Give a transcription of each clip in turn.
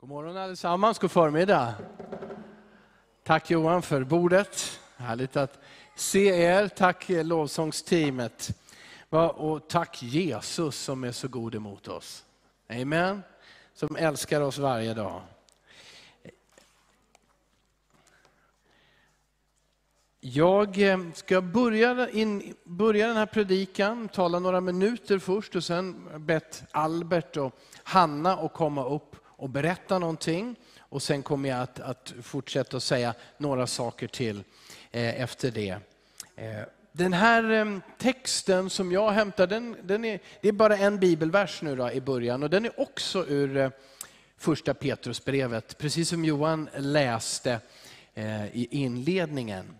God morgon allesammans, god förmiddag. Tack Johan för bordet. Härligt att se er. Tack lovsångsteamet. Och tack Jesus som är så god emot oss. Amen. Som älskar oss varje dag. Jag eh, ska börja, in, börja den här predikan, tala några minuter först och sen bett Albert och Hanna att komma upp och berätta någonting. Och sen kommer jag att, att fortsätta att säga några saker till eh, efter det. Eh, den här eh, texten som jag hämtar, den, den är, det är bara en bibelvers nu då, i början och den är också ur eh, första Petrusbrevet, precis som Johan läste eh, i inledningen.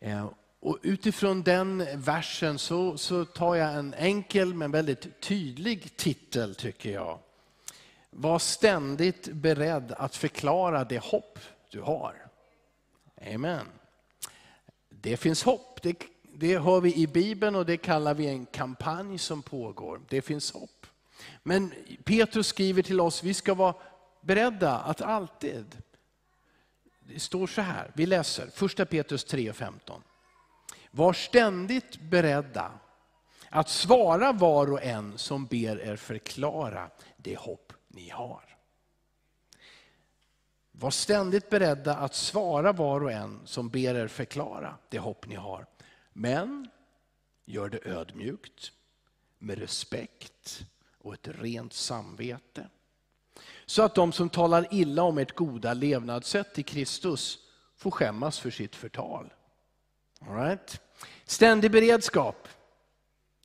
Eh, och utifrån den versen så, så tar jag en enkel men väldigt tydlig titel tycker jag. Var ständigt beredd att förklara det hopp du har. Amen. Det finns hopp, det, det hör vi i Bibeln och det kallar vi en kampanj som pågår. Det finns hopp. Men Petrus skriver till oss, vi ska vara beredda att alltid, det står så här, vi läser 1 Petrus 3.15. Var ständigt beredda att svara var och en som ber er förklara det hopp ni har. Var ständigt beredda att svara var och en som ber er förklara det hopp ni har. Men gör det ödmjukt, med respekt och ett rent samvete. Så att de som talar illa om ert goda levnadssätt i Kristus får skämmas för sitt förtal. All right. Ständig beredskap.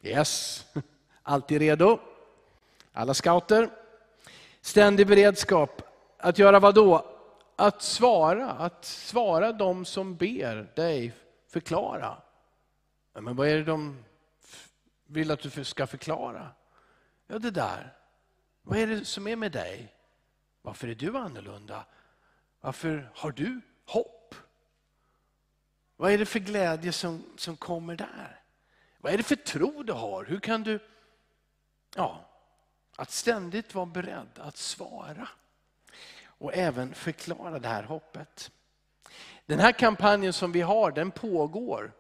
Yes, alltid redo. Alla scouter. Ständig beredskap. Att göra vad då? Att svara, att svara de som ber dig förklara. Men vad är det de vill att du ska förklara? Ja, det där. Vad är det som är med dig? Varför är du annorlunda? Varför har du hopp? Vad är det för glädje som, som kommer där? Vad är det för tro du har? Hur kan du... Ja, att ständigt vara beredd att svara och även förklara det här hoppet. Den här kampanjen som vi har, den pågår.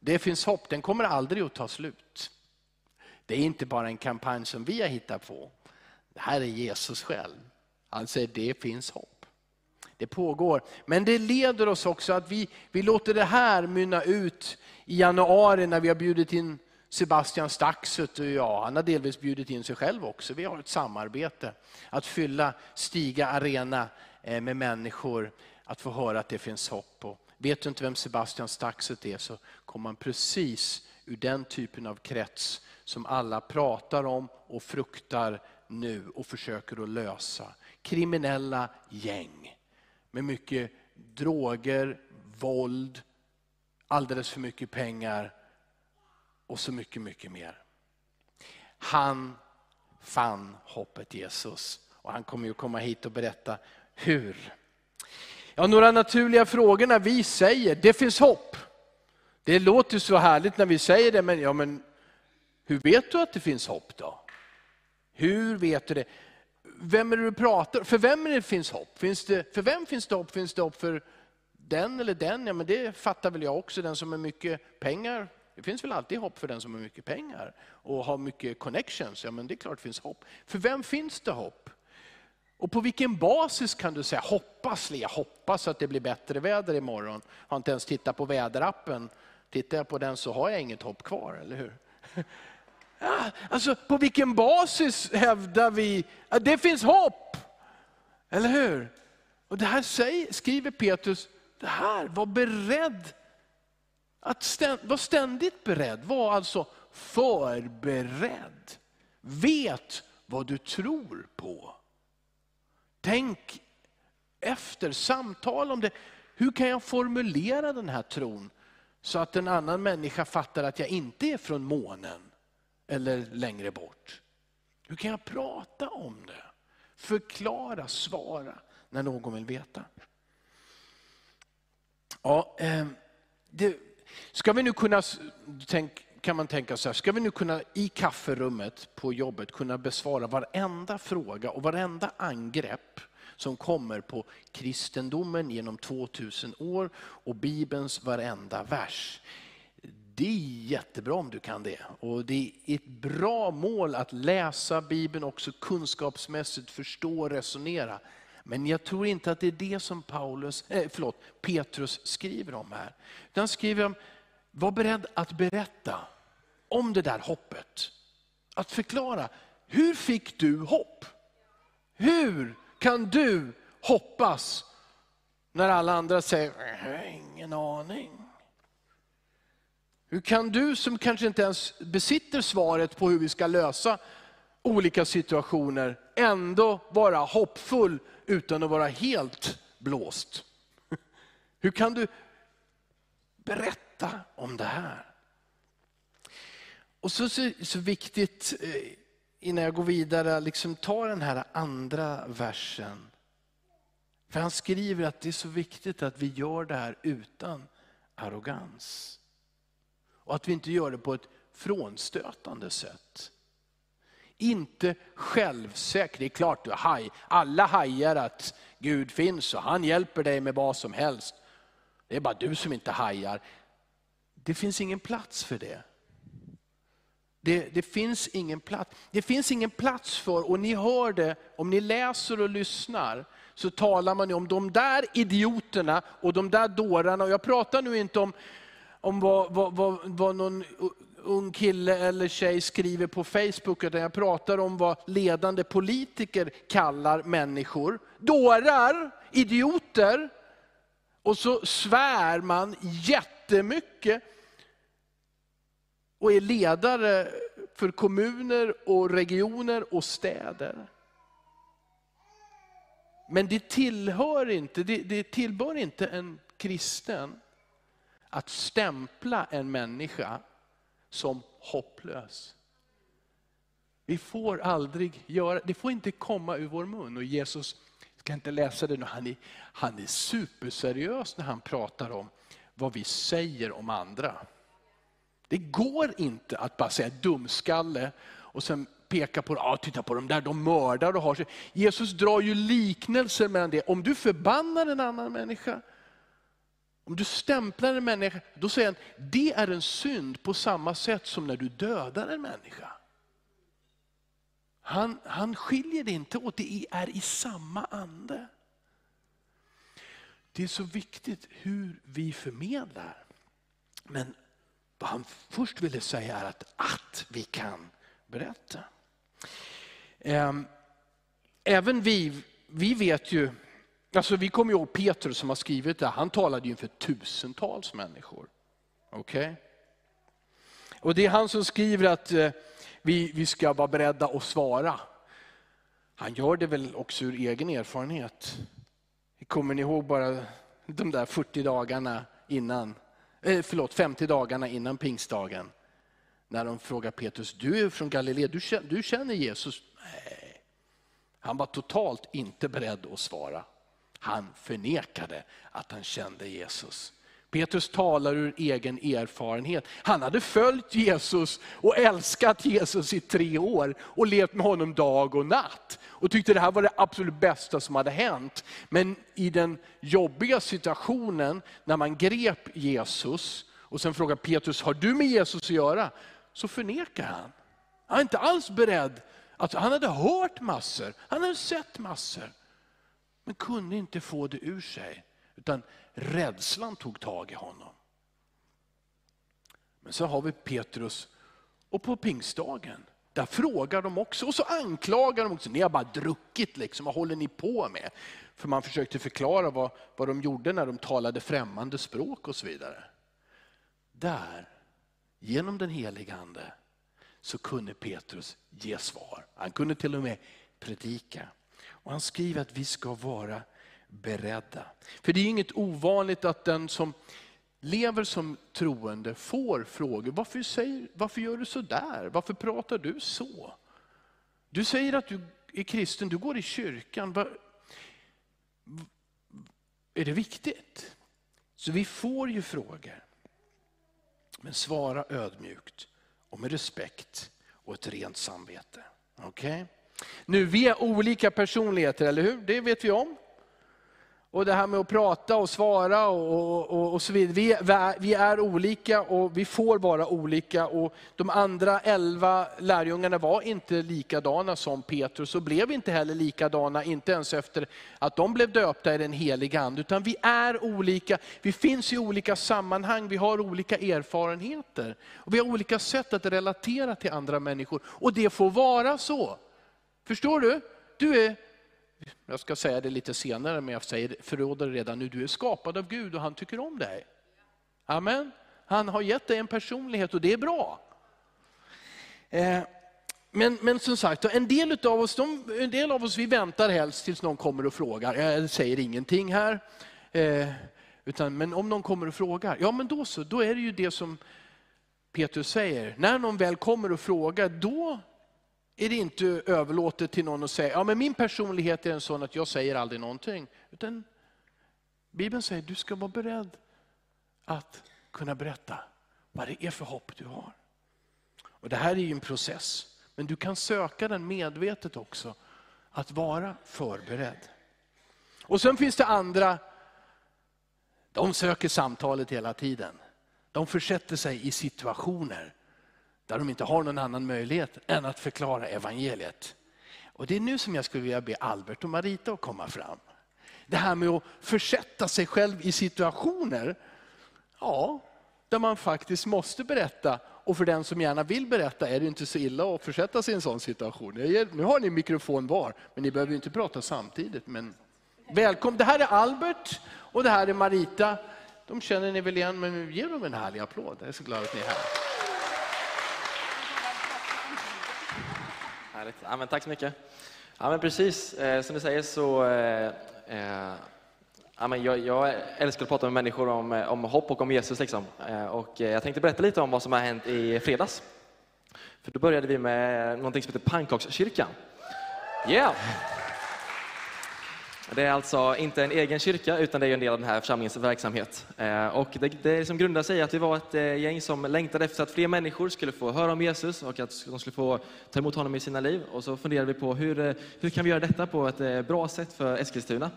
Det finns hopp, den kommer aldrig att ta slut. Det är inte bara en kampanj som vi har hittat på. Det här är Jesus själv. Han säger det finns hopp. Det pågår. Men det leder oss också att vi, vi låter det här mynna ut i januari när vi har bjudit in Sebastian Staxet och jag, han har delvis bjudit in sig själv också. Vi har ett samarbete att fylla Stiga Arena eh, med människor, att få höra att det finns hopp. Och vet du inte vem Sebastian Staxet är så kommer man precis ur den typen av krets som alla pratar om och fruktar nu och försöker att lösa. Kriminella gäng med mycket droger, våld, alldeles för mycket pengar och så mycket, mycket mer. Han fann hoppet Jesus och han kommer ju komma hit och berätta hur. Ja, några naturliga frågor när vi säger det finns hopp. Det låter så härligt när vi säger det, men, ja, men hur vet du att det finns hopp då? Hur vet du det? Vem är det du pratar För vem är det finns hopp? Finns det, för vem finns det hopp? Finns det hopp för den eller den? Ja, men det fattar väl jag också, den som har mycket pengar det finns väl alltid hopp för den som har mycket pengar och har mycket connections. Ja, men det är klart det finns hopp. För vem finns det hopp? Och på vilken basis kan du säga hoppas, jag hoppas att det blir bättre väder imorgon. Har inte ens tittat på väderappen. Tittar jag på den så har jag inget hopp kvar, eller hur? Ja, ah, alltså, på vilken basis hävdar vi att det finns hopp? Eller hur? Och det här säger, skriver Petrus, det här, var beredd att ständ, vara ständigt beredd, var alltså förberedd. Vet vad du tror på. Tänk efter, samtala om det. Hur kan jag formulera den här tron så att en annan människa fattar att jag inte är från månen eller längre bort? Hur kan jag prata om det? Förklara, svara när någon vill veta. Ja, eh, det, Ska vi nu kunna, kan man tänka så här, ska vi nu kunna i kafferummet på jobbet kunna besvara varenda fråga och varenda angrepp som kommer på kristendomen genom 2000 år och Bibelns varenda vers. Det är jättebra om du kan det. Och det är ett bra mål att läsa Bibeln också kunskapsmässigt, förstå och resonera. Men jag tror inte att det är det som Paulus, eh, förlåt, Petrus skriver om här. Han skriver om, var beredd att berätta om det där hoppet. Att förklara, hur fick du hopp? Hur kan du hoppas när alla andra säger, jag har ingen aning. Hur kan du som kanske inte ens besitter svaret på hur vi ska lösa olika situationer, ändå vara hoppfull utan att vara helt blåst? Hur kan du berätta om det här? Och så, så, så viktigt, eh, innan jag går vidare, liksom ta den här andra versen. För han skriver att det är så viktigt att vi gör det här utan arrogans. Och att vi inte gör det på ett frånstötande sätt. Inte självsäker. Det är klart, du haj. alla hajar att Gud finns och han hjälper dig med vad som helst. Det är bara du som inte hajar. Det finns ingen plats för det. Det, det, finns ingen plats. Det finns ingen plats för, och ni hör det, om ni läser och lyssnar, så talar man om de där idioterna och de där dårarna. Och jag pratar nu inte om om vad, vad, vad, vad någon ung kille eller tjej skriver på Facebook, utan jag pratar om vad ledande politiker kallar människor. Dårar, idioter. Och så svär man jättemycket och är ledare för kommuner och regioner och städer. Men det tillhör inte, det, det tillbör inte en kristen att stämpla en människa som hopplös. Vi får aldrig göra, det får inte komma ur vår mun. Och Jesus, jag ska inte läsa det nu, han är, han är superseriös när han pratar om vad vi säger om andra. Det går inte att bara säga dumskalle och sen peka på, ah, titta på de där, de mördar och har sig. Jesus drar ju liknelser mellan det. Om du förbannar en annan människa, om du stämplar en människa, då säger han, det är en synd på samma sätt som när du dödar en människa. Han, han skiljer det inte åt, det är i samma ande. Det är så viktigt hur vi förmedlar. Men vad han först ville säga är att, att vi kan berätta. Ehm, även vi, vi vet ju Alltså, vi kommer ihåg Petrus som har skrivit det, han talade inför tusentals människor. Okay? Och Det är han som skriver att eh, vi, vi ska vara beredda att svara. Han gör det väl också ur egen erfarenhet. Kommer ni ihåg bara de där 40 dagarna innan, eh, förlåt 50 dagarna innan pingstdagen? När de frågar Petrus, du är från Galileen, du du känner Jesus? Nej. Han var totalt inte beredd att svara. Han förnekade att han kände Jesus. Petrus talar ur egen erfarenhet. Han hade följt Jesus och älskat Jesus i tre år och levt med honom dag och natt. Och tyckte det här var det absolut bästa som hade hänt. Men i den jobbiga situationen när man grep Jesus och sen frågar Petrus, har du med Jesus att göra? Så förnekar han. Han är inte alls beredd. Alltså, han hade hört massor, han hade sett massor men kunde inte få det ur sig. Utan rädslan tog tag i honom. Men så har vi Petrus och på pingstdagen, där frågar de också och så anklagar de också. Ni har bara druckit, liksom, vad håller ni på med? För man försökte förklara vad, vad de gjorde när de talade främmande språk och så vidare. Där, genom den heliga Ande, så kunde Petrus ge svar. Han kunde till och med predika. Och han skriver att vi ska vara beredda. För det är inget ovanligt att den som lever som troende får frågor. Varför, säger, varför gör du så där? Varför pratar du så? Du säger att du är kristen, du går i kyrkan. Var, är det viktigt? Så vi får ju frågor. Men svara ödmjukt och med respekt och ett rent samvete. Okej? Okay? Nu, vi är olika personligheter, eller hur? Det vet vi om. Och det här med att prata och svara och, och, och så vidare. Vi, vi, är olika och vi får vara olika. Och de andra elva lärjungarna var inte likadana som Petrus och blev inte heller likadana, inte ens efter att de blev döpta i den heliga Ande. Utan vi är olika, vi finns i olika sammanhang, vi har olika erfarenheter. Och vi har olika sätt att relatera till andra människor. Och det får vara så. Förstår du? Du är jag ska säga det lite senare, men jag säger förråder det redan nu. Du är skapad av Gud och han tycker om dig. Amen. Han har gett dig en personlighet och det är bra. Eh, men, men som sagt, en del av oss, de, en del av oss vi väntar helst tills någon kommer och frågar. Jag säger ingenting här. Eh, utan, men om någon kommer och frågar, ja men då så, då är det ju det som Petrus säger. När någon väl kommer och frågar, då är det inte överlåtet till någon att säga, ja men min personlighet är en sån att jag säger aldrig någonting. Utan Bibeln säger, du ska vara beredd att kunna berätta vad det är för hopp du har. Och Det här är ju en process, men du kan söka den medvetet också. Att vara förberedd. Och sen finns det andra, de söker samtalet hela tiden. De försätter sig i situationer där de inte har någon annan möjlighet än att förklara evangeliet. Och Det är nu som jag skulle vilja be Albert och Marita att komma fram. Det här med att försätta sig själv i situationer, ja, där man faktiskt måste berätta. Och för den som gärna vill berätta är det inte så illa att försätta sig i en sån situation. Nu har ni mikrofon var, men ni behöver inte prata samtidigt. Men välkommen, det här är Albert och det här är Marita. De känner ni väl igen, men ge dem en härlig applåd. Jag är så glad att ni är här. Härligt. Ja, men tack så mycket. Ja, men precis, eh, som du säger så eh, eh ja, men jag, jag, älskar att prata med människor om, eh, om hopp och om Jesus. Liksom. Eh, och eh, jag tänkte berätta lite om vad som har hänt i fredags. För då började vi med någonting som heter pannkakskyrkan. Yeah! Det är alltså inte en egen kyrka, utan det är en del av den här församlingens verksamhet. Eh, och det, det som grundar sig i att vi var ett eh, gäng som längtade efter att fler människor skulle få höra om Jesus och att de skulle få ta emot honom i sina liv. Och så funderade vi på hur, eh, hur kan vi göra detta på ett bra sätt för Eskilstuna?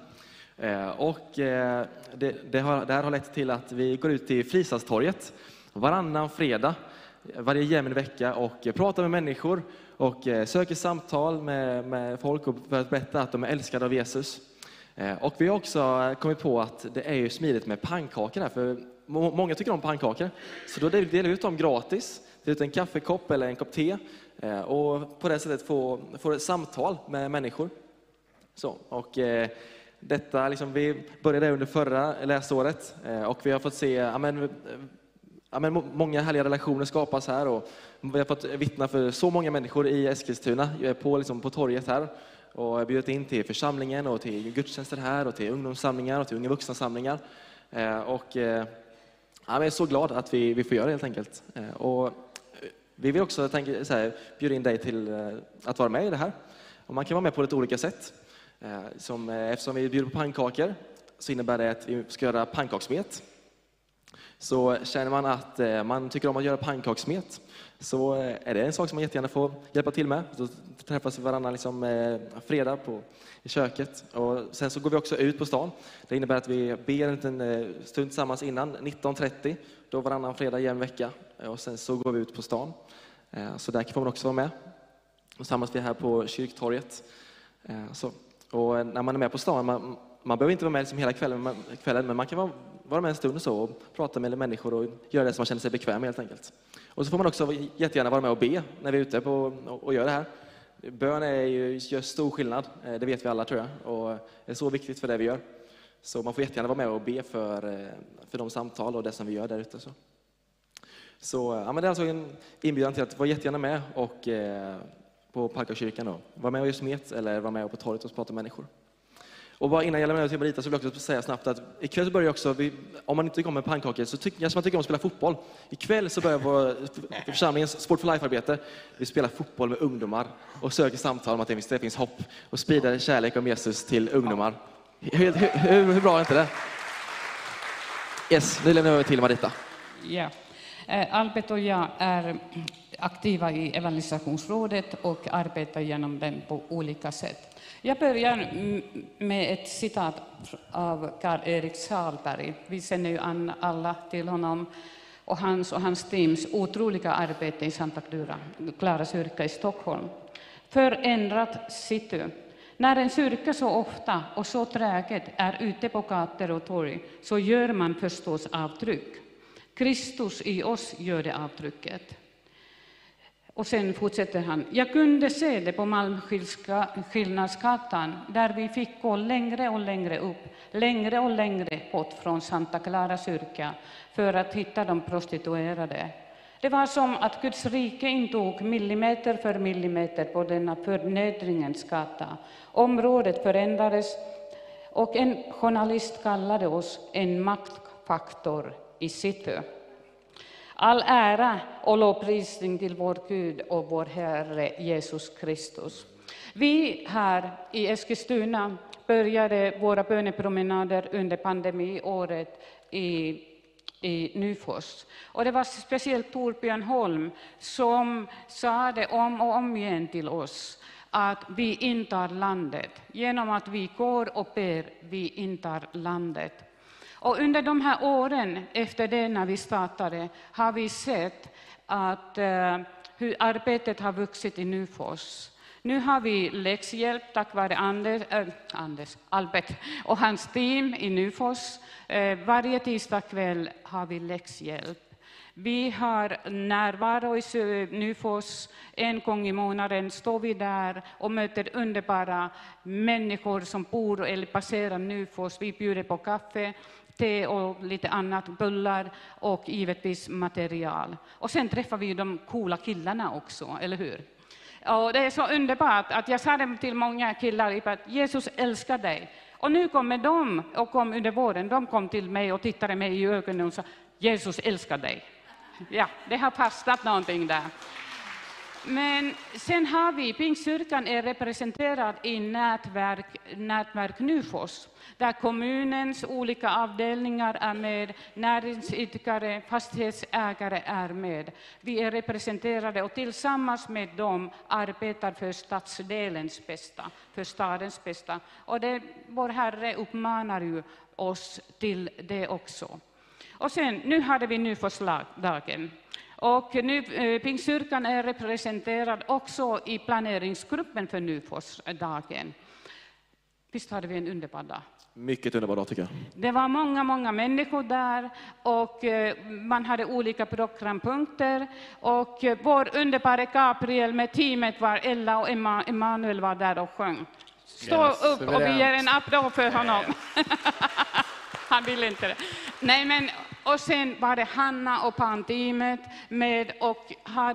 Och det, det, har, det här har lett till att vi går ut till Fristadstorget varannan fredag, varje jämn vecka och pratar med människor och söker samtal med, med folk för att berätta att de är älskade av Jesus. Eh, och vi har också eh, kommit på att det är ju smidigt med pannkakor här, för många tycker om pannkakor. Så då delar vi ut dem gratis, delar ut en kaffekopp eller en kopp te eh, och på det sättet får, får ett samtal med människor. Så, och, detta, liksom, vi började under förra läsåret och vi har fått se ja, men, ja, men, många härliga relationer skapas här och vi har fått vittna för så många människor i Eskilstuna på, liksom, på torget här och bjudit in till församlingen och till gudstjänster här och till ungdomssamlingar och till unga vuxna-samlingar. Eh, och eh, jag är så glad att vi, vi får göra det helt enkelt. Eh, och vi vill också tänka, så här, bjuda in dig till att vara med i det här. Och man kan vara med på lite olika sätt. Som, eftersom vi bjuder på pannkakor så innebär det att vi ska göra pannkakssmet, så känner man att eh, man tycker om att göra pannkakssmet så eh, är det en sak som man jättegärna får hjälpa till med. Då träffas vi varannan liksom, eh, fredag på, i köket. Och sen så går vi också ut på stan. Det innebär att vi ber en liten stund tillsammans innan, 19.30, då varannan fredag i en vecka. Och sen så går vi ut på stan. Så där får man också vara med. Och samlas vi här på kyrktorget. Så. Och när man är med på stan, man, man behöver inte vara med liksom hela kvällen, kvällen, men man kan vara, vara med en stund och, så, och prata med människor och göra det som man känner sig bekväm med helt enkelt. Och så får man också jättegärna vara med och be när vi är ute på, och gör det här. Bön är ju, gör stor skillnad, eh, det vet vi alla tror jag, och är så viktigt för det vi gör. Så man får jättegärna vara med och be för, eh, för de samtal och det som vi gör där ute. Så, så ja, men det är alltså en inbjudan till att vara jättegärna med och, eh, på Parkakyrkan. Var med och gör smet eller var med på torget och prata med människor. Och bara innan jag lämnar över till Marita så vill jag också säga snabbt att ikväll så börjar också, vi, om man inte tycker om pannkakor så tycker jag som man tycker om att spela fotboll. Ikväll så börjar vår församlingens Sport for Life-arbete. Vi spelar fotboll med ungdomar och söker samtal om att det finns hopp och sprider kärlek om Jesus till ungdomar. Hur, hur, hur bra är inte det? Yes, nu lämnar jag över till Marita. Ja. Eh, Albert och jag är aktiva i evangelisationsrådet och arbetar genom den på olika sätt. Jag börjar med ett citat av Karl-Erik Salberg. Vi känner ju alla till honom och hans och hans teams otroliga arbete i Santa Clara, Clara kyrka i Stockholm. Förändrat city. När en kyrka så ofta och så träget är ute på gator och torg så gör man förstås avtryck. Kristus i oss gör det avtrycket. Och sen fortsätter han. Jag kunde se det på Malmskillnadsgatan där vi fick gå längre och längre upp, längre och längre bort från Santa Clara kyrka för att hitta de prostituerade. Det var som att Guds rike intog millimeter för millimeter på denna förnedringens gata. Området förändrades och en journalist kallade oss en maktfaktor i city. All ära och lovprisning till vår Gud och vår Herre Jesus Kristus. Vi här i Eskilstuna började våra bönepromenader under pandemiåret i, i Nyfors. Och det var speciellt Torbjörn Holm som sa det om och om igen till oss att vi intar landet. Genom att vi går och ber, vi intar landet. Och under de här åren efter det, när vi startade, har vi sett att, eh, hur arbetet har vuxit i Nyfors. Nu har vi läxhjälp tack vare Anders, äh, eh, Anders, Albert och hans team i Nyfors. Eh, varje tisdag kväll har vi läxhjälp. Vi har närvaro i Nyfors. En gång i månaden står vi där och möter underbara människor som bor eller passerar Nyfors. Vi bjuder på kaffe, te och lite annat, bullar och givetvis material. Och sen träffar vi de coola killarna också, eller hur? Och det är så underbart att jag sa det till många killar att Jesus älskar dig. Och nu kommer de, och kom under våren, de kom till mig och tittade mig i ögonen och sa Jesus älskar dig. Ja, det har fastnat någonting där. Men sen har vi, Pingstkyrkan är representerad i nätverk, nätverk Nyfors, där kommunens olika avdelningar är med, näringsidkare, fastighetsägare är med. Vi är representerade och tillsammans med dem arbetar för stadsdelens bästa, för stadens bästa. Och det, vår Herre uppmanar ju oss till det också. Och sen, nu hade vi Nyforsdagen. Och nu, eh, Pingstkyrkan är representerad också i planeringsgruppen för Nyforsdagen. Visst hade vi en underbar dag? Mycket underbar dag tycker jag. Det var många, många människor där och eh, man hade olika programpunkter. Och eh, vår underbara Gabriel med teamet var Ella och Emma, Emanuel var där och sjöng. Stå Yes, upp och vi ger en applåd för honom. Han ville inte det. Nej, men, och sen var det Hanna och barnteamet med och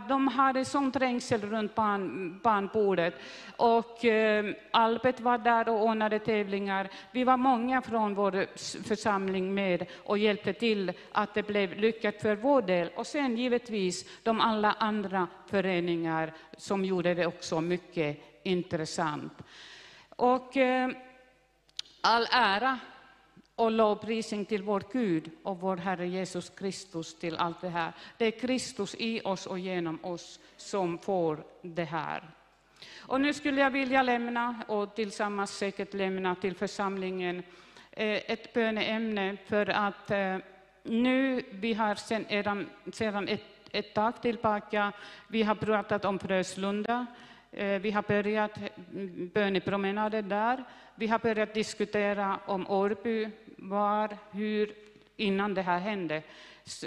de hade sån trängsel runt barn, barnbordet. Och eh, Albert var där och ordnade tävlingar. Vi var många från vår församling med och hjälpte till att det blev lyckat för vår del. Och sen givetvis de alla andra föreningar som gjorde det också mycket intressant. Och eh, all ära och lovprisning till vår Gud och vår Herre Jesus Kristus till allt det här. Det är Kristus i oss och genom oss som får det här. Och nu skulle jag vilja lämna, och tillsammans säkert lämna till församlingen, eh, ett böneämne för att eh, nu, vi har sedan, sedan ett, ett tag tillbaka, vi har pratat om Fröslunda, Eh, vi har börjat mm, bönepromenader där. Vi har börjat diskutera om Årby, var, hur, innan det här hände,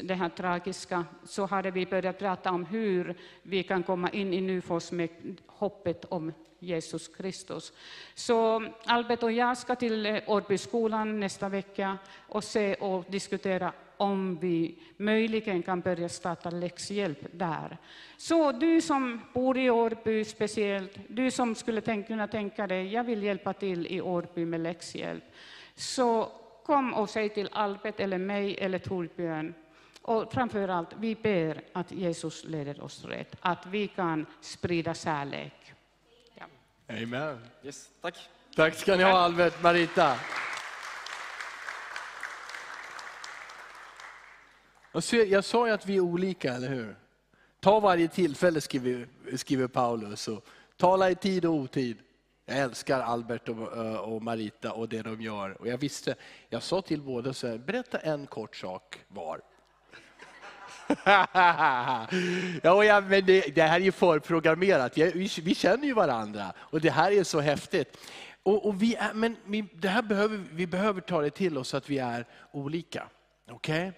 det här tragiska, så hade vi börjat prata om hur vi kan komma in i Nyfors med hoppet om Jesus Kristus. Så Albert och jag ska till eh, Årbyskolan nästa vecka och se och diskutera om vi möjligen kan börja starta läxhjälp där. Så du som bor i Årby speciellt, du som skulle tänka, kunna tänka dig, jag vill hjälpa till i Årby med läxhjälp, så kom och säg till Albert eller mig eller Torbjörn. Och framför allt, vi ber att Jesus leder oss rätt, att vi kan sprida kärlek. Ja. Amen. Yes, tack. Tack ska ni ha Albert, Marita. Jag sa ju att vi är olika, eller hur? Ta varje tillfälle, skriver, skriver Paulus. Och tala i tid och otid. Jag älskar Albert och, eh, och Marita och det de gör. Och jag visste, jag sa till båda så här, berätta en kort sak var. ja, ja, men det, det här är ju förprogrammerat. Vi, vi, vi känner ju varandra och det här är så häftigt. Och, och vi, är, men vi, det här behöver, vi behöver ta det till oss att vi är olika. Okej?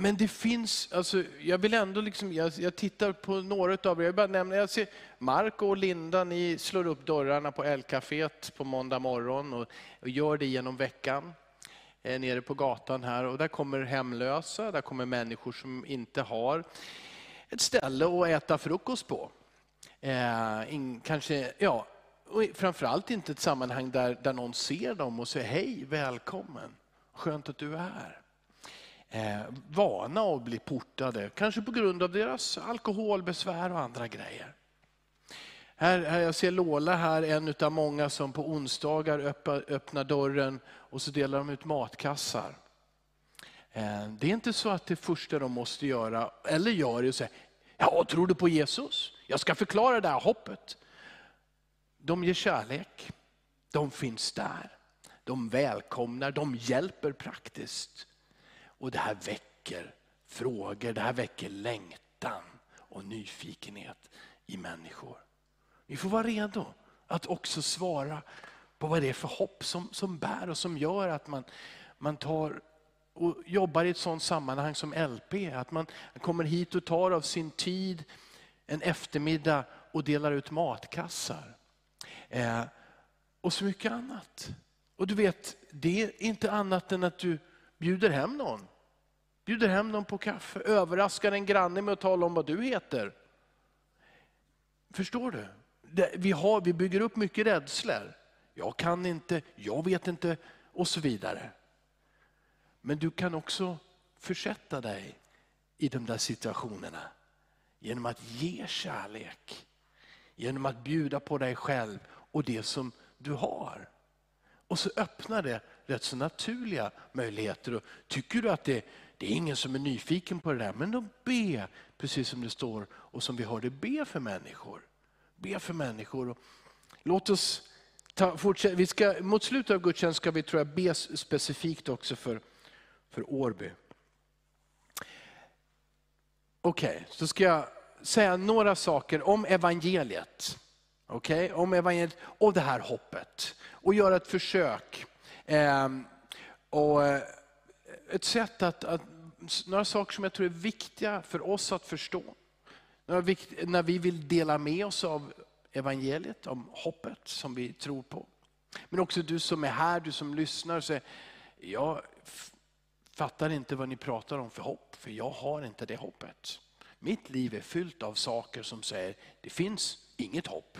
Men det finns, alltså, jag vill ändå liksom, jag, jag tittar på några av er, jag bara nämner, jag ser Marco och Linda, ni slår upp dörrarna på L-caféet på måndag morgon och, och gör det genom veckan eh, nere på gatan här. Och där kommer hemlösa, där kommer människor som inte har ett ställe att äta frukost på. Eh, in, kanske, ja, och framförallt inte ett sammanhang där, där någon ser dem och säger hej, välkommen, skönt att du är här Eh, vana att bli portade, kanske på grund av deras alkoholbesvär och andra grejer. Här, här jag ser Lola här, en av många som på onsdagar öppnar, öppnar dörren och så delar de ut matkassar. Eh, det är inte så att det första de måste göra, eller gör, är att säga, ja, tror du på Jesus? Jag ska förklara det här hoppet. De ger kärlek, de finns där, de välkomnar, de hjälper praktiskt. Och det här väcker frågor, det här väcker längtan och nyfikenhet i människor. Vi får vara redo att också svara på vad det är för hopp som, som bär och som gör att man, man tar och jobbar i ett sådant sammanhang som LP. Att man kommer hit och tar av sin tid en eftermiddag och delar ut matkassar. Eh, och så mycket annat. Och du vet, det är inte annat än att du bjuder hem någon. Bjuder hem någon på kaffe, överraskar en granne med att tala om vad du heter. Förstår du? Det, vi, har, vi bygger upp mycket rädslor. Jag kan inte, jag vet inte och så vidare. Men du kan också försätta dig i de där situationerna genom att ge kärlek. Genom att bjuda på dig själv och det som du har. Och så öppnar det rätt så naturliga möjligheter. Och tycker du att det, det är ingen som är nyfiken på det där, men då be, precis som det står och som vi hörde, be för människor. Be för människor. Och låt oss ta, fortsätta. Vi ska, mot slutet av gudstjänsten ska vi tror jag, be specifikt också för, för Årby. Okej, okay, så ska jag säga några saker om evangeliet. Okay? Om evangeliet och det här hoppet. Och göra ett försök. Ehm, eh, och ett sätt att, att, några saker som jag tror är viktiga för oss att förstå. Vikt, när vi vill dela med oss av evangeliet, om hoppet som vi tror på. Men också du som är här, du som lyssnar och säger, jag fattar inte vad ni pratar om för hopp, för jag har inte det hoppet. Mitt liv är fyllt av saker som säger, det finns inget hopp.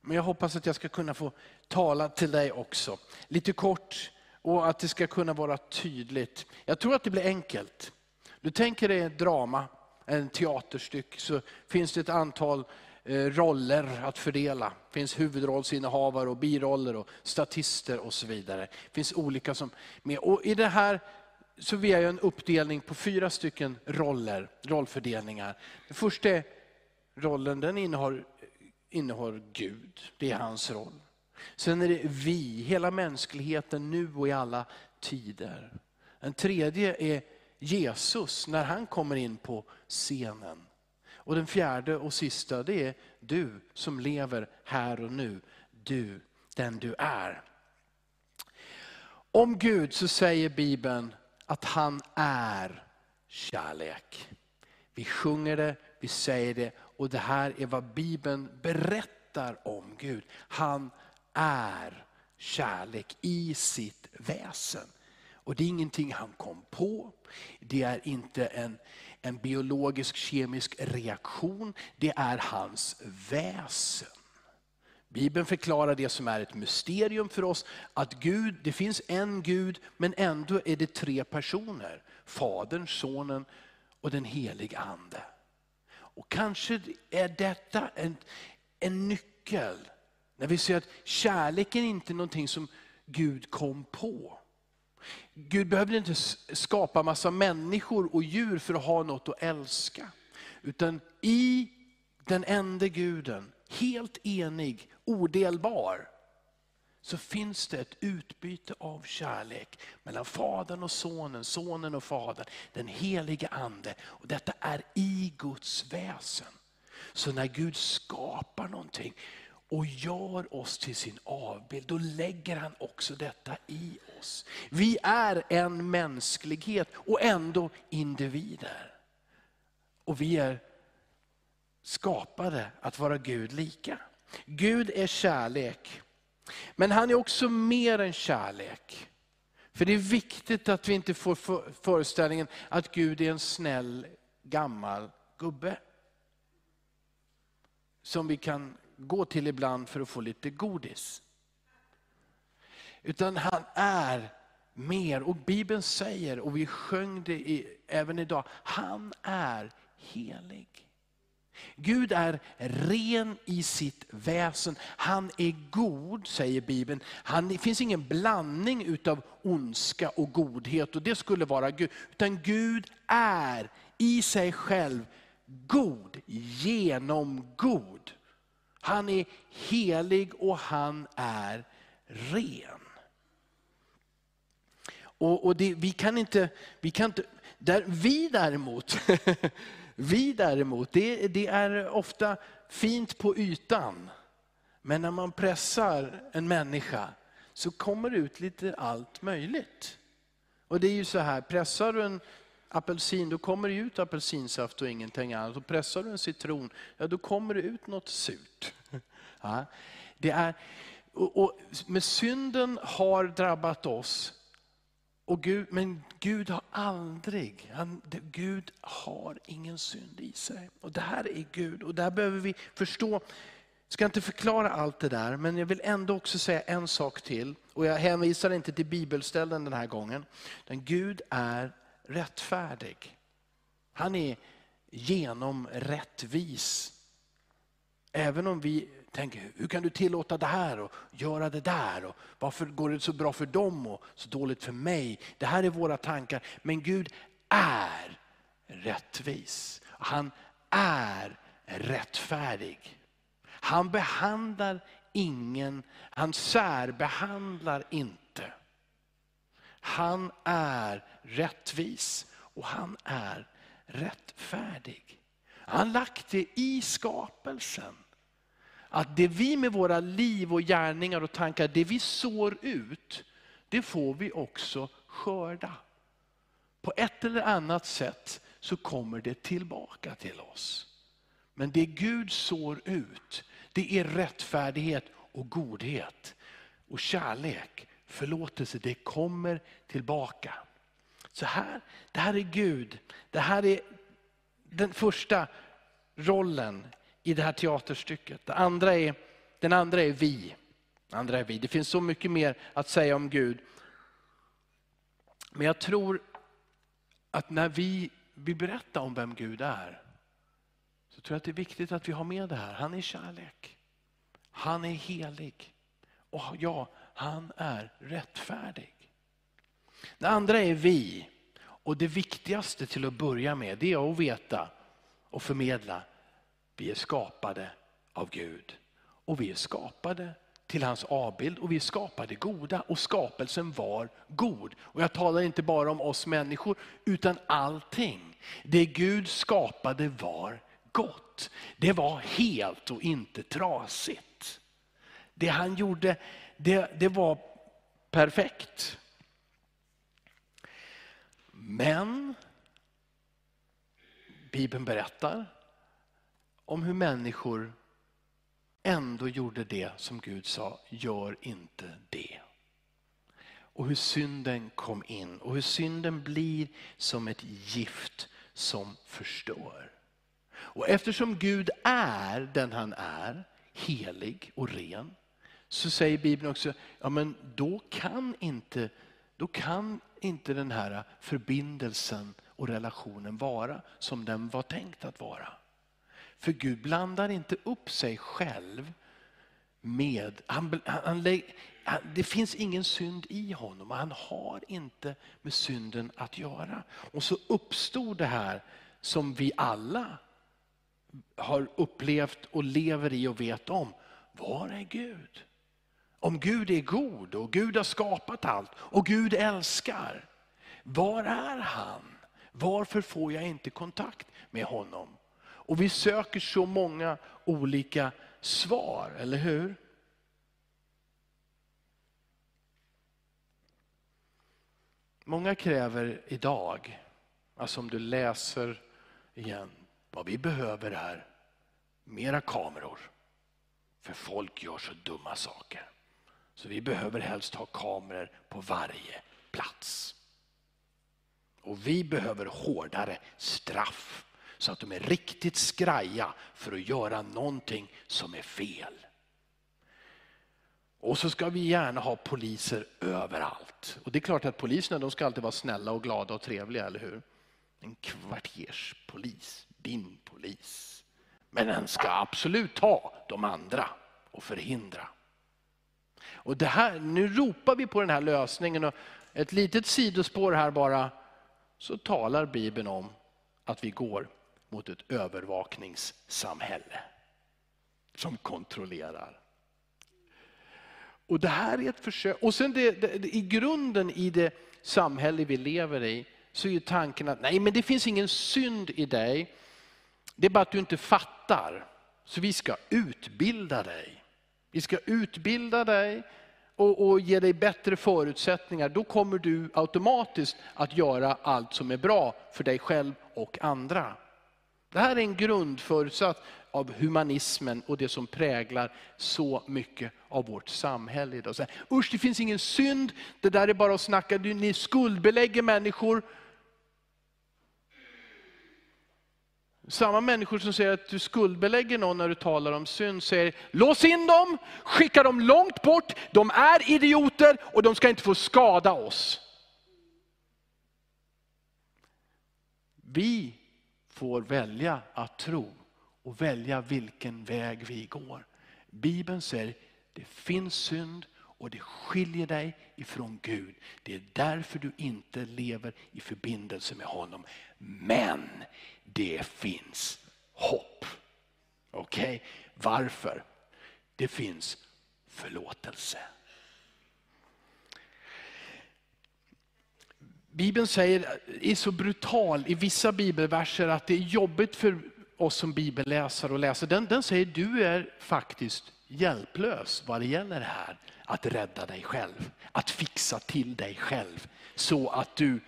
Men jag hoppas att jag ska kunna få tala till dig också. Lite kort och att det ska kunna vara tydligt. Jag tror att det blir enkelt. Du tänker dig ett drama, en teaterstyck, så finns det ett antal eh, roller att fördela. Det finns huvudrollsinnehavare och biroller och statister och så vidare. Det finns olika som med. Och I det här så vi har en uppdelning på fyra stycken roller, rollfördelningar. Den första rollen den innehar, innehar Gud, det är hans roll. Sen är det vi, hela mänskligheten nu och i alla tider. En tredje är Jesus när han kommer in på scenen. Och den fjärde och sista det är du som lever här och nu. Du, den du är. Om Gud så säger Bibeln att han är kärlek. Vi sjunger det, vi säger det och det här är vad Bibeln berättar om Gud. Han är kärlek i sitt väsen. Och det är ingenting han kom på. Det är inte en, en biologisk kemisk reaktion. Det är hans väsen. Bibeln förklarar det som är ett mysterium för oss, att Gud, det finns en Gud men ändå är det tre personer. Fadern, Sonen och den helige Ande. Och kanske är detta en, en nyckel när vi ser att kärleken inte är någonting som Gud kom på. Gud behövde inte skapa massa människor och djur för att ha något att älska. Utan i den enda guden, helt enig, odelbar, så finns det ett utbyte av kärlek mellan Fadern och Sonen, Sonen och Fadern, den helige Ande. Och detta är i Guds väsen. Så när Gud skapar någonting och gör oss till sin avbild, då lägger han också detta i oss. Vi är en mänsklighet och ändå individer. Och vi är skapade att vara Gud lika. Gud är kärlek. Men han är också mer än kärlek. För det är viktigt att vi inte får föreställningen att Gud är en snäll gammal gubbe. Som vi kan gå till ibland för att få lite godis. Utan han är mer, och Bibeln säger, och vi sjöng det i, även idag, han är helig. Gud är ren i sitt väsen. Han är god, säger Bibeln. Han, det finns ingen blandning utav ondska och godhet och det skulle vara Gud. Utan Gud är i sig själv god, genomgod. Han är helig och han är ren. Och, och det, vi kan inte, vi kan inte där, vi däremot, vi däremot det, det är ofta fint på ytan. Men när man pressar en människa så kommer det ut lite allt möjligt. Och det är ju så här, pressar du en apelsin, då kommer det ut apelsinsaft och ingenting annat. Och pressar du en citron, ja då kommer det ut något surt. Ja, det är, och, och, med synden har drabbat oss och Gud, men Gud har aldrig, han, Gud har ingen synd i sig. Och Det här är Gud och där behöver vi förstå, jag ska inte förklara allt det där, men jag vill ändå också säga en sak till. Och Jag hänvisar inte till bibelställen den här gången. Men Gud är rättfärdig. Han är genom rättvis. Även om vi tänker, hur kan du tillåta det här och göra det där? Och varför går det så bra för dem och så dåligt för mig? Det här är våra tankar. Men Gud är rättvis. Han är rättfärdig. Han behandlar ingen, han särbehandlar inte. Han är rättvis och han är rättfärdig. Han har lagt det i skapelsen. Att det vi med våra liv och gärningar och tankar, det vi sår ut, det får vi också skörda. På ett eller annat sätt så kommer det tillbaka till oss. Men det Gud sår ut, det är rättfärdighet och godhet. Och kärlek, förlåtelse, det kommer tillbaka. Så här, det här är Gud. Det här är den första rollen i det här teaterstycket. Det andra är, den andra är vi. Den andra är vi. Det finns så mycket mer att säga om Gud. Men jag tror att när vi vill berätta om vem Gud är, så tror jag att det är viktigt att vi har med det här. Han är kärlek. Han är helig. Och ja, han är rättfärdig. Det andra är vi. Och det viktigaste till att börja med, det är att veta och förmedla vi är skapade av Gud och vi är skapade till hans avbild och vi är skapade goda och skapelsen var god. Och jag talar inte bara om oss människor utan allting. Det Gud skapade var gott. Det var helt och inte trasigt. Det han gjorde, det, det var perfekt. Men Bibeln berättar om hur människor ändå gjorde det som Gud sa, gör inte det. Och hur synden kom in och hur synden blir som ett gift som förstör. Och eftersom Gud är den han är, helig och ren, så säger Bibeln också, ja men då kan inte, då kan inte den här förbindelsen och relationen vara som den var tänkt att vara. För Gud blandar inte upp sig själv med, han, han, det finns ingen synd i honom och han har inte med synden att göra. Och så uppstod det här som vi alla har upplevt och lever i och vet om. Var är Gud? Om Gud är god och Gud har skapat allt och Gud älskar. Var är han? Varför får jag inte kontakt med honom? Och vi söker så många olika svar, eller hur? Många kräver idag, alltså om du läser igen, vad vi behöver är mera kameror. För folk gör så dumma saker. Så vi behöver helst ha kameror på varje plats. Och vi behöver hårdare straff så att de är riktigt skraja för att göra någonting som är fel. Och så ska vi gärna ha poliser överallt. Och det är klart att poliserna de ska alltid vara snälla och glada och trevliga, eller hur? En kvarterspolis, din polis. Men den ska absolut ta de andra och förhindra. Och det här, nu ropar vi på den här lösningen och ett litet sidospår här bara, så talar Bibeln om att vi går mot ett övervakningssamhälle som kontrollerar. Och det här är ett försök. Och sen det, det, i grunden i det samhälle vi lever i så är ju tanken att nej men det finns ingen synd i dig. Det är bara att du inte fattar. Så vi ska utbilda dig. Vi ska utbilda dig och, och ge dig bättre förutsättningar. Då kommer du automatiskt att göra allt som är bra för dig själv och andra. Det här är en grundförutsatt av humanismen och det som präglar så mycket av vårt samhälle idag. Så här, Usch, det finns ingen synd, det där är bara att snacka, ni skuldbelägger människor. Samma människor som säger att du skuldbelägger någon när du talar om synd säger, lås in dem, skicka dem långt bort, de är idioter och de ska inte få skada oss. Vi får välja att tro och välja vilken väg vi går. Bibeln säger det finns synd och det skiljer dig ifrån Gud. Det är därför du inte lever i förbindelse med honom. Men det finns hopp. Okej, okay? varför? Det finns förlåtelse. Bibeln säger, är så brutal i vissa bibelverser att det är jobbigt för oss som bibelläsare att läsa. Den, den säger du är faktiskt hjälplös vad det gäller det här. Att rädda dig själv, att fixa till dig själv. Så att du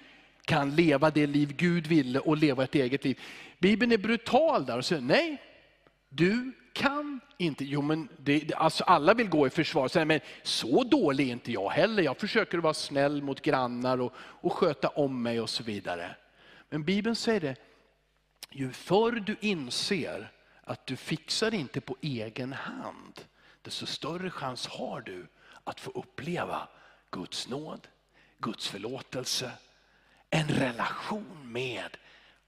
kan leva det liv Gud ville och leva ett eget liv. Bibeln är brutal där och säger nej, du kan inte. Jo, men det, alltså alla vill gå i försvar. Så, men så dålig är inte jag heller. Jag försöker vara snäll mot grannar och, och sköta om mig och så vidare. Men Bibeln säger det, ju förr du inser att du fixar inte på egen hand, desto större chans har du att få uppleva Guds nåd, Guds förlåtelse, en relation med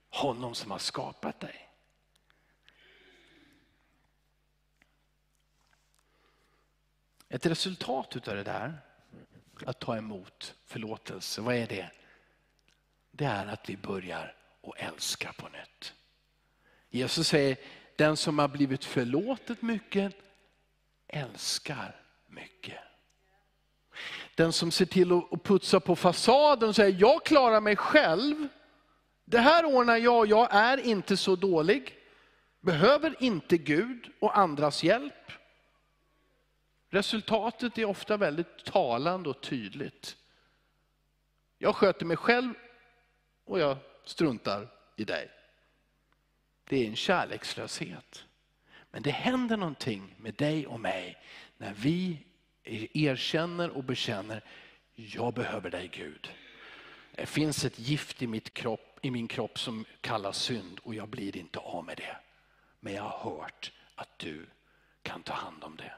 honom som har skapat dig. Ett resultat av det där, att ta emot förlåtelse, vad är det? Det är att vi börjar att älska på nytt. Jesus säger, den som har blivit förlåtet mycket älskar mycket. Den som ser till att putsa på fasaden och säger, jag klarar mig själv. Det här ordnar jag, jag är inte så dålig. Behöver inte Gud och andras hjälp. Resultatet är ofta väldigt talande och tydligt. Jag sköter mig själv och jag struntar i dig. Det är en kärlekslöshet. Men det händer någonting med dig och mig när vi erkänner och bekänner, jag behöver dig Gud. Det finns ett gift i, mitt kropp, i min kropp som kallas synd och jag blir inte av med det. Men jag har hört att du kan ta hand om det.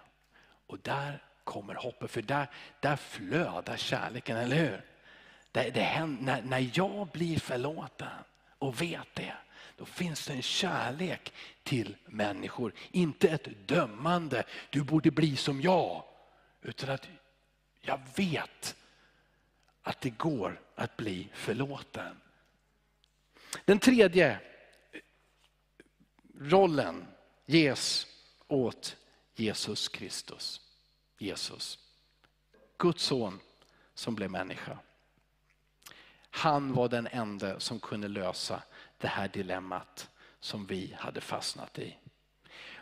Och där kommer hoppet, för där, där flödar kärleken, eller hur? Det, det händer, när, när jag blir förlåten och vet det, då finns det en kärlek till människor. Inte ett dömande, du borde bli som jag. Utan att Jag vet att det går att bli förlåten. Den tredje rollen ges åt Jesus Kristus. Jesus. Guds son som blev människa. Han var den enda som kunde lösa det här dilemmat som vi hade fastnat i.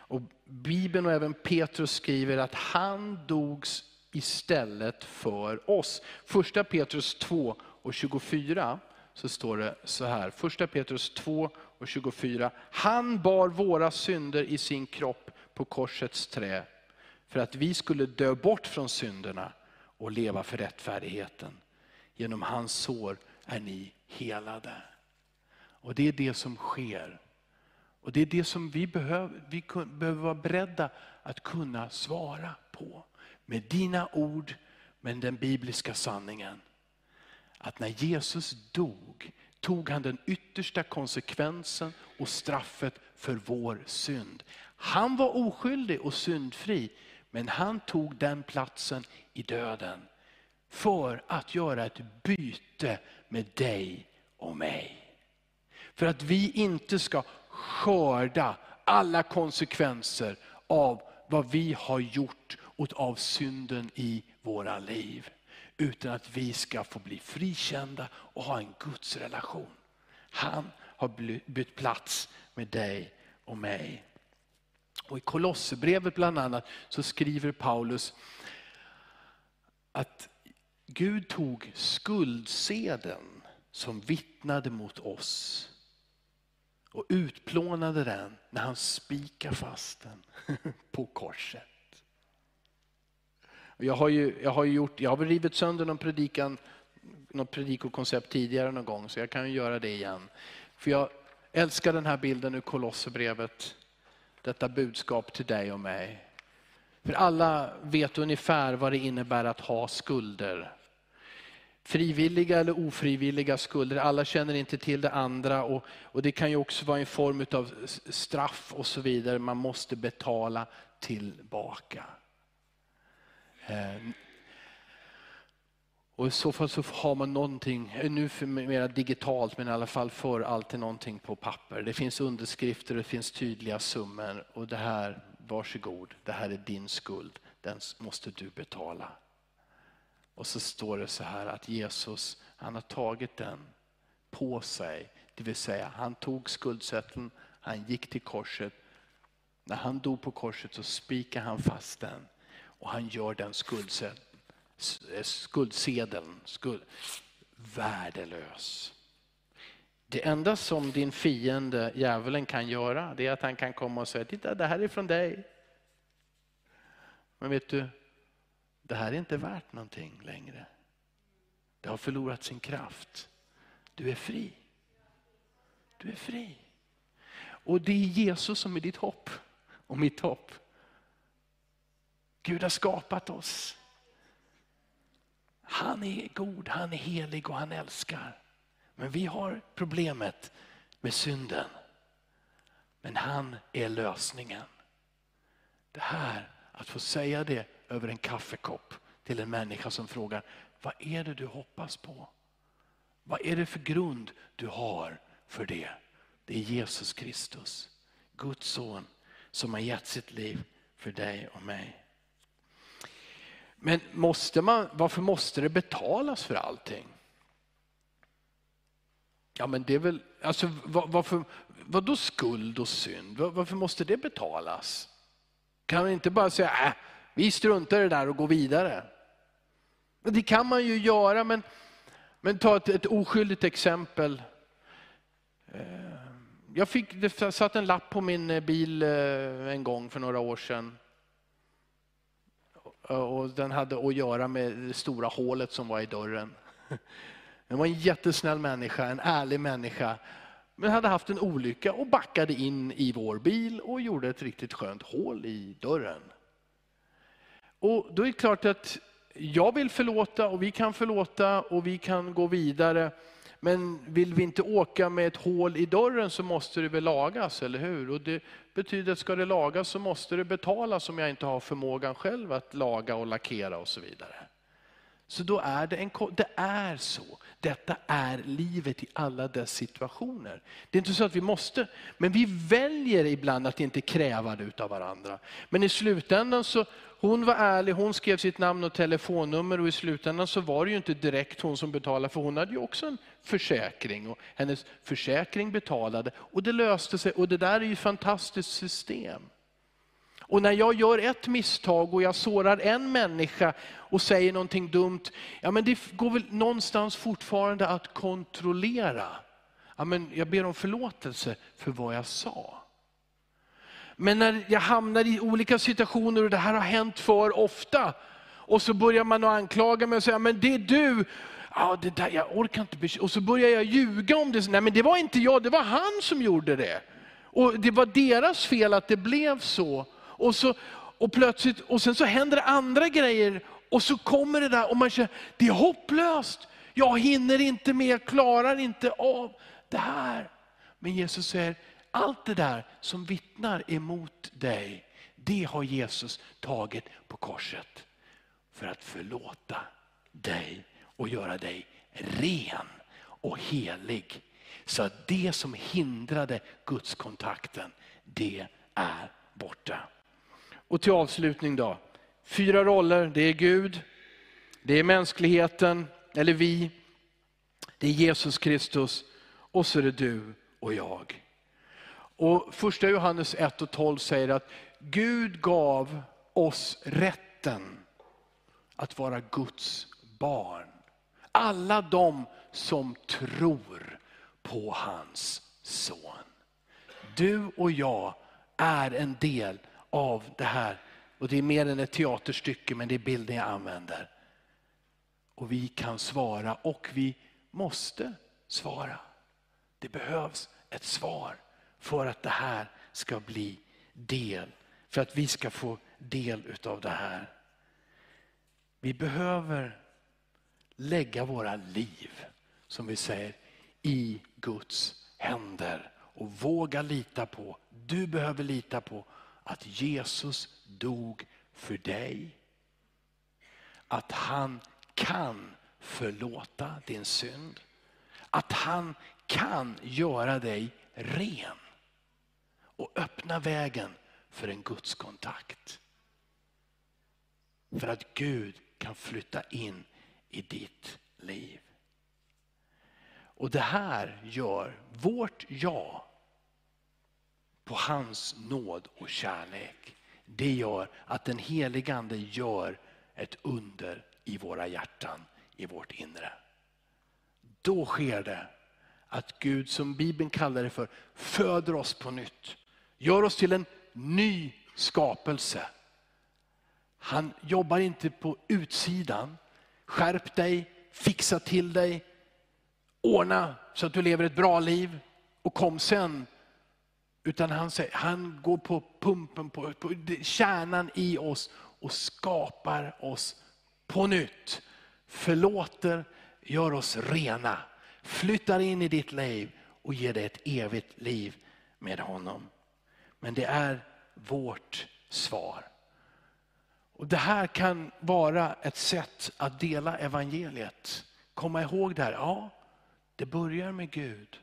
Och Bibeln och även Petrus skriver att han dog istället för oss. Första Petrus 2 och 24 så står det så här. Första Petrus 2 och 24. Han bar våra synder i sin kropp på korsets trä för att vi skulle dö bort från synderna och leva för rättfärdigheten. Genom hans sår är ni helade. Och det är det som sker. Och det är det som vi behöver, vi behöver vara beredda att kunna svara på. Med dina ord, men den bibliska sanningen. Att när Jesus dog, tog han den yttersta konsekvensen och straffet för vår synd. Han var oskyldig och syndfri, men han tog den platsen i döden för att göra ett byte med dig och mig. För att vi inte ska skörda alla konsekvenser av vad vi har gjort och av synden i våra liv. Utan att vi ska få bli frikända och ha en Guds relation. Han har bytt plats med dig och mig. Och I Kolosserbrevet bland annat så skriver Paulus att Gud tog skuldseden som vittnade mot oss och utplånade den när han spikar fast den på korset. Jag har ju, jag har gjort, jag har rivit sönder någon predikan, något predikokoncept tidigare någon gång så jag kan göra det igen. För jag älskar den här bilden ur Kolosserbrevet. Detta budskap till dig och mig. För alla vet ungefär vad det innebär att ha skulder. Frivilliga eller ofrivilliga skulder, alla känner inte till det andra. Och, och det kan ju också vara en form av straff och så vidare. Man måste betala tillbaka. Eh, och I så fall så har man någonting, nu för mer digitalt men i alla fall för alltid någonting på papper. Det finns underskrifter, det finns tydliga summor och det här, varsågod, det här är din skuld, den måste du betala. Och så står det så här att Jesus, han har tagit den på sig. Det vill säga, han tog skuldsätten, han gick till korset. När han dog på korset så spikade han fast den och han gör den Eh, skuldsedeln skuld, värdelös. Det enda som din fiende, djävulen, kan göra det är att han kan komma och säga, titta det här är från dig. Men vet du, det här är inte värt någonting längre. Det har förlorat sin kraft. Du är fri. Du är fri. Och det är Jesus som är ditt hopp och mitt hopp. Gud har skapat oss. Han är god, han är helig och han älskar. Men vi har problemet med synden. Men han är lösningen. Det här, att få säga det över en kaffekopp till en människa som frågar, vad är det du hoppas på? Vad är det för grund du har för det? Det är Jesus Kristus, Guds son, som har gett sitt liv för dig och mig. Men måste man, varför måste det betalas för allting? Ja men det är väl, alltså varför, vad då skuld och synd? Varför måste det betalas? Kan man inte bara säga, äh, vi struntar i det där och går vidare? Det kan man ju göra, men, men ta ett, ett oskyldigt exempel. Eh, jag fick, det satt en lapp på min eh, bil eh, en gång för några år sedan. Eh, och den hade att göra med det stora hålet som var i dörren. Det var en jättesnäll människa, en ärlig människa. Men hade haft en olycka och backade in i vår bil och gjorde ett riktigt skönt hål i dörren. Och då är det klart att jag vill förlåta och vi kan förlåta och vi kan gå vidare. Men vill vi inte åka med ett hål i dörren så måste det väl lagas, eller hur? Och det betyder att ska det lagas så måste det betalas om jag inte har förmågan själv att laga och lackera och så vidare. Så då är det en det är så. Detta är livet i alla dess situationer. Det är inte så att vi måste, men vi väljer ibland att inte kräva det av varandra. Men i slutändan så, hon var ärlig, hon skrev sitt namn och telefonnummer och i slutändan så var det ju inte direkt hon som betalade för hon hade ju också en försäkring och hennes försäkring betalade och det löste sig och det där är ju ett fantastiskt system. Och när jag gör ett misstag och jag sårar en människa och säger någonting dumt, ja men det går väl någonstans fortfarande att kontrollera. Ja men jag ber om förlåtelse för vad jag sa. Men när jag hamnar i olika situationer och det här har hänt för ofta, och så börjar man att anklaga mig och säga, men det är du, ja, det där, jag orkar inte Och så börjar jag ljuga om det, nej men det var inte jag, det var han som gjorde det. Och det var deras fel att det blev så. Och, så, och, plötsligt, och sen så händer det andra grejer och så kommer det där och man känner, det är hopplöst. Jag hinner inte med, jag klarar inte av det här. Men Jesus säger, allt det där som vittnar emot dig, det har Jesus tagit på korset. För att förlåta dig och göra dig ren och helig. Så att det som hindrade gudskontakten, det är borta. Och till avslutning då. Fyra roller, det är Gud, det är mänskligheten, eller vi, det är Jesus Kristus och så är det du och jag. Och första Johannes 1 och 12 säger att Gud gav oss rätten att vara Guds barn. Alla de som tror på hans son. Du och jag är en del av det här. Och Det är mer än ett teaterstycke, men det är bilden jag använder. Och vi kan svara och vi måste svara. Det behövs ett svar för att det här ska bli del, för att vi ska få del utav det här. Vi behöver lägga våra liv, som vi säger, i Guds händer och våga lita på, du behöver lita på att Jesus dog för dig. Att han kan förlåta din synd. Att han kan göra dig ren. Och öppna vägen för en gudskontakt. För att Gud kan flytta in i ditt liv. Och det här gör vårt ja på hans nåd och kärlek. Det gör att den helige Ande gör ett under i våra hjärtan, i vårt inre. Då sker det att Gud, som Bibeln kallar det för, föder oss på nytt. Gör oss till en ny skapelse. Han jobbar inte på utsidan. Skärp dig, fixa till dig, ordna så att du lever ett bra liv och kom sen utan han, säger, han går på pumpen, på, på kärnan i oss och skapar oss på nytt. Förlåter, gör oss rena, flyttar in i ditt liv och ger dig ett evigt liv med honom. Men det är vårt svar. Och Det här kan vara ett sätt att dela evangeliet. Komma ihåg det här, ja, det börjar med Gud.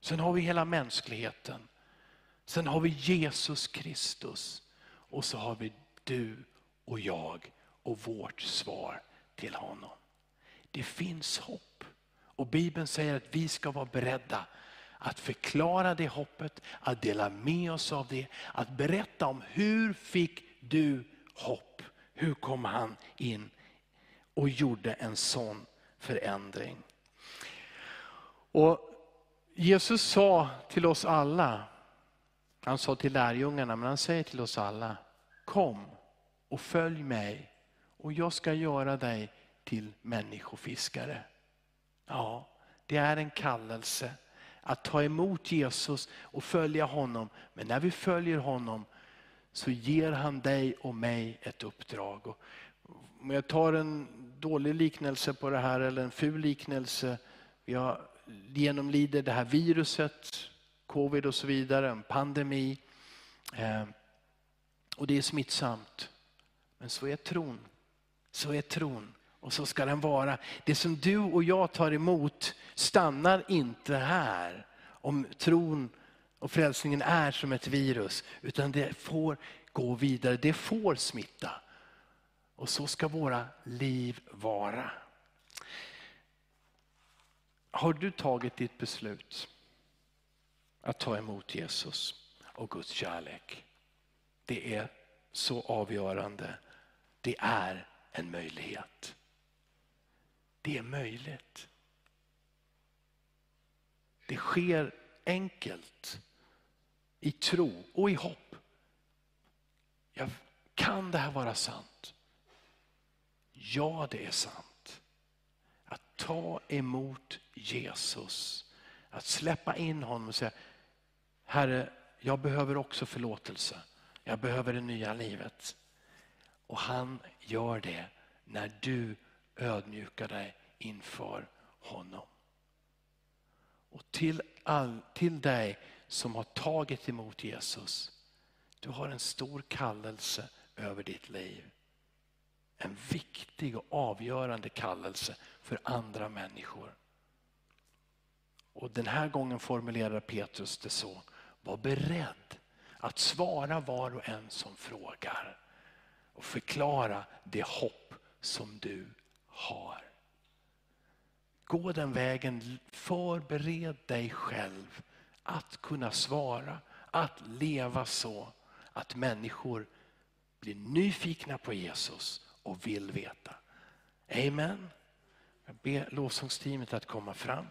Sen har vi hela mänskligheten. Sen har vi Jesus Kristus och så har vi du och jag och vårt svar till honom. Det finns hopp. Och Bibeln säger att vi ska vara beredda att förklara det hoppet, att dela med oss av det, att berätta om hur fick du hopp? Hur kom han in och gjorde en sån förändring? Och Jesus sa till oss alla, han sa till lärjungarna, men han säger till oss alla, kom och följ mig och jag ska göra dig till människofiskare. Ja, det är en kallelse att ta emot Jesus och följa honom. Men när vi följer honom så ger han dig och mig ett uppdrag. Om jag tar en dålig liknelse på det här eller en ful liknelse. Vi genomlider det här viruset covid och så vidare, en pandemi. Eh, och det är smittsamt. Men så är tron. Så är tron. Och så ska den vara. Det som du och jag tar emot stannar inte här. Om tron och frälsningen är som ett virus. Utan det får gå vidare, det får smitta. Och så ska våra liv vara. Har du tagit ditt beslut att ta emot Jesus och Guds kärlek? Det är så avgörande. Det är en möjlighet. Det är möjligt. Det sker enkelt i tro och i hopp. Jag, kan det här vara sant? Ja, det är sant. Att ta emot Jesus, att släppa in honom och säga, Herre, jag behöver också förlåtelse. Jag behöver det nya livet. Och han gör det när du ödmjuka dig inför honom. Och till, all, till dig som har tagit emot Jesus, du har en stor kallelse över ditt liv. En viktig och avgörande kallelse för andra människor. Och Den här gången formulerar Petrus det så. Var beredd att svara var och en som frågar och förklara det hopp som du har. Gå den vägen, förbered dig själv att kunna svara, att leva så att människor blir nyfikna på Jesus och vill veta. Amen. Jag ber lovsångsteamet att komma fram.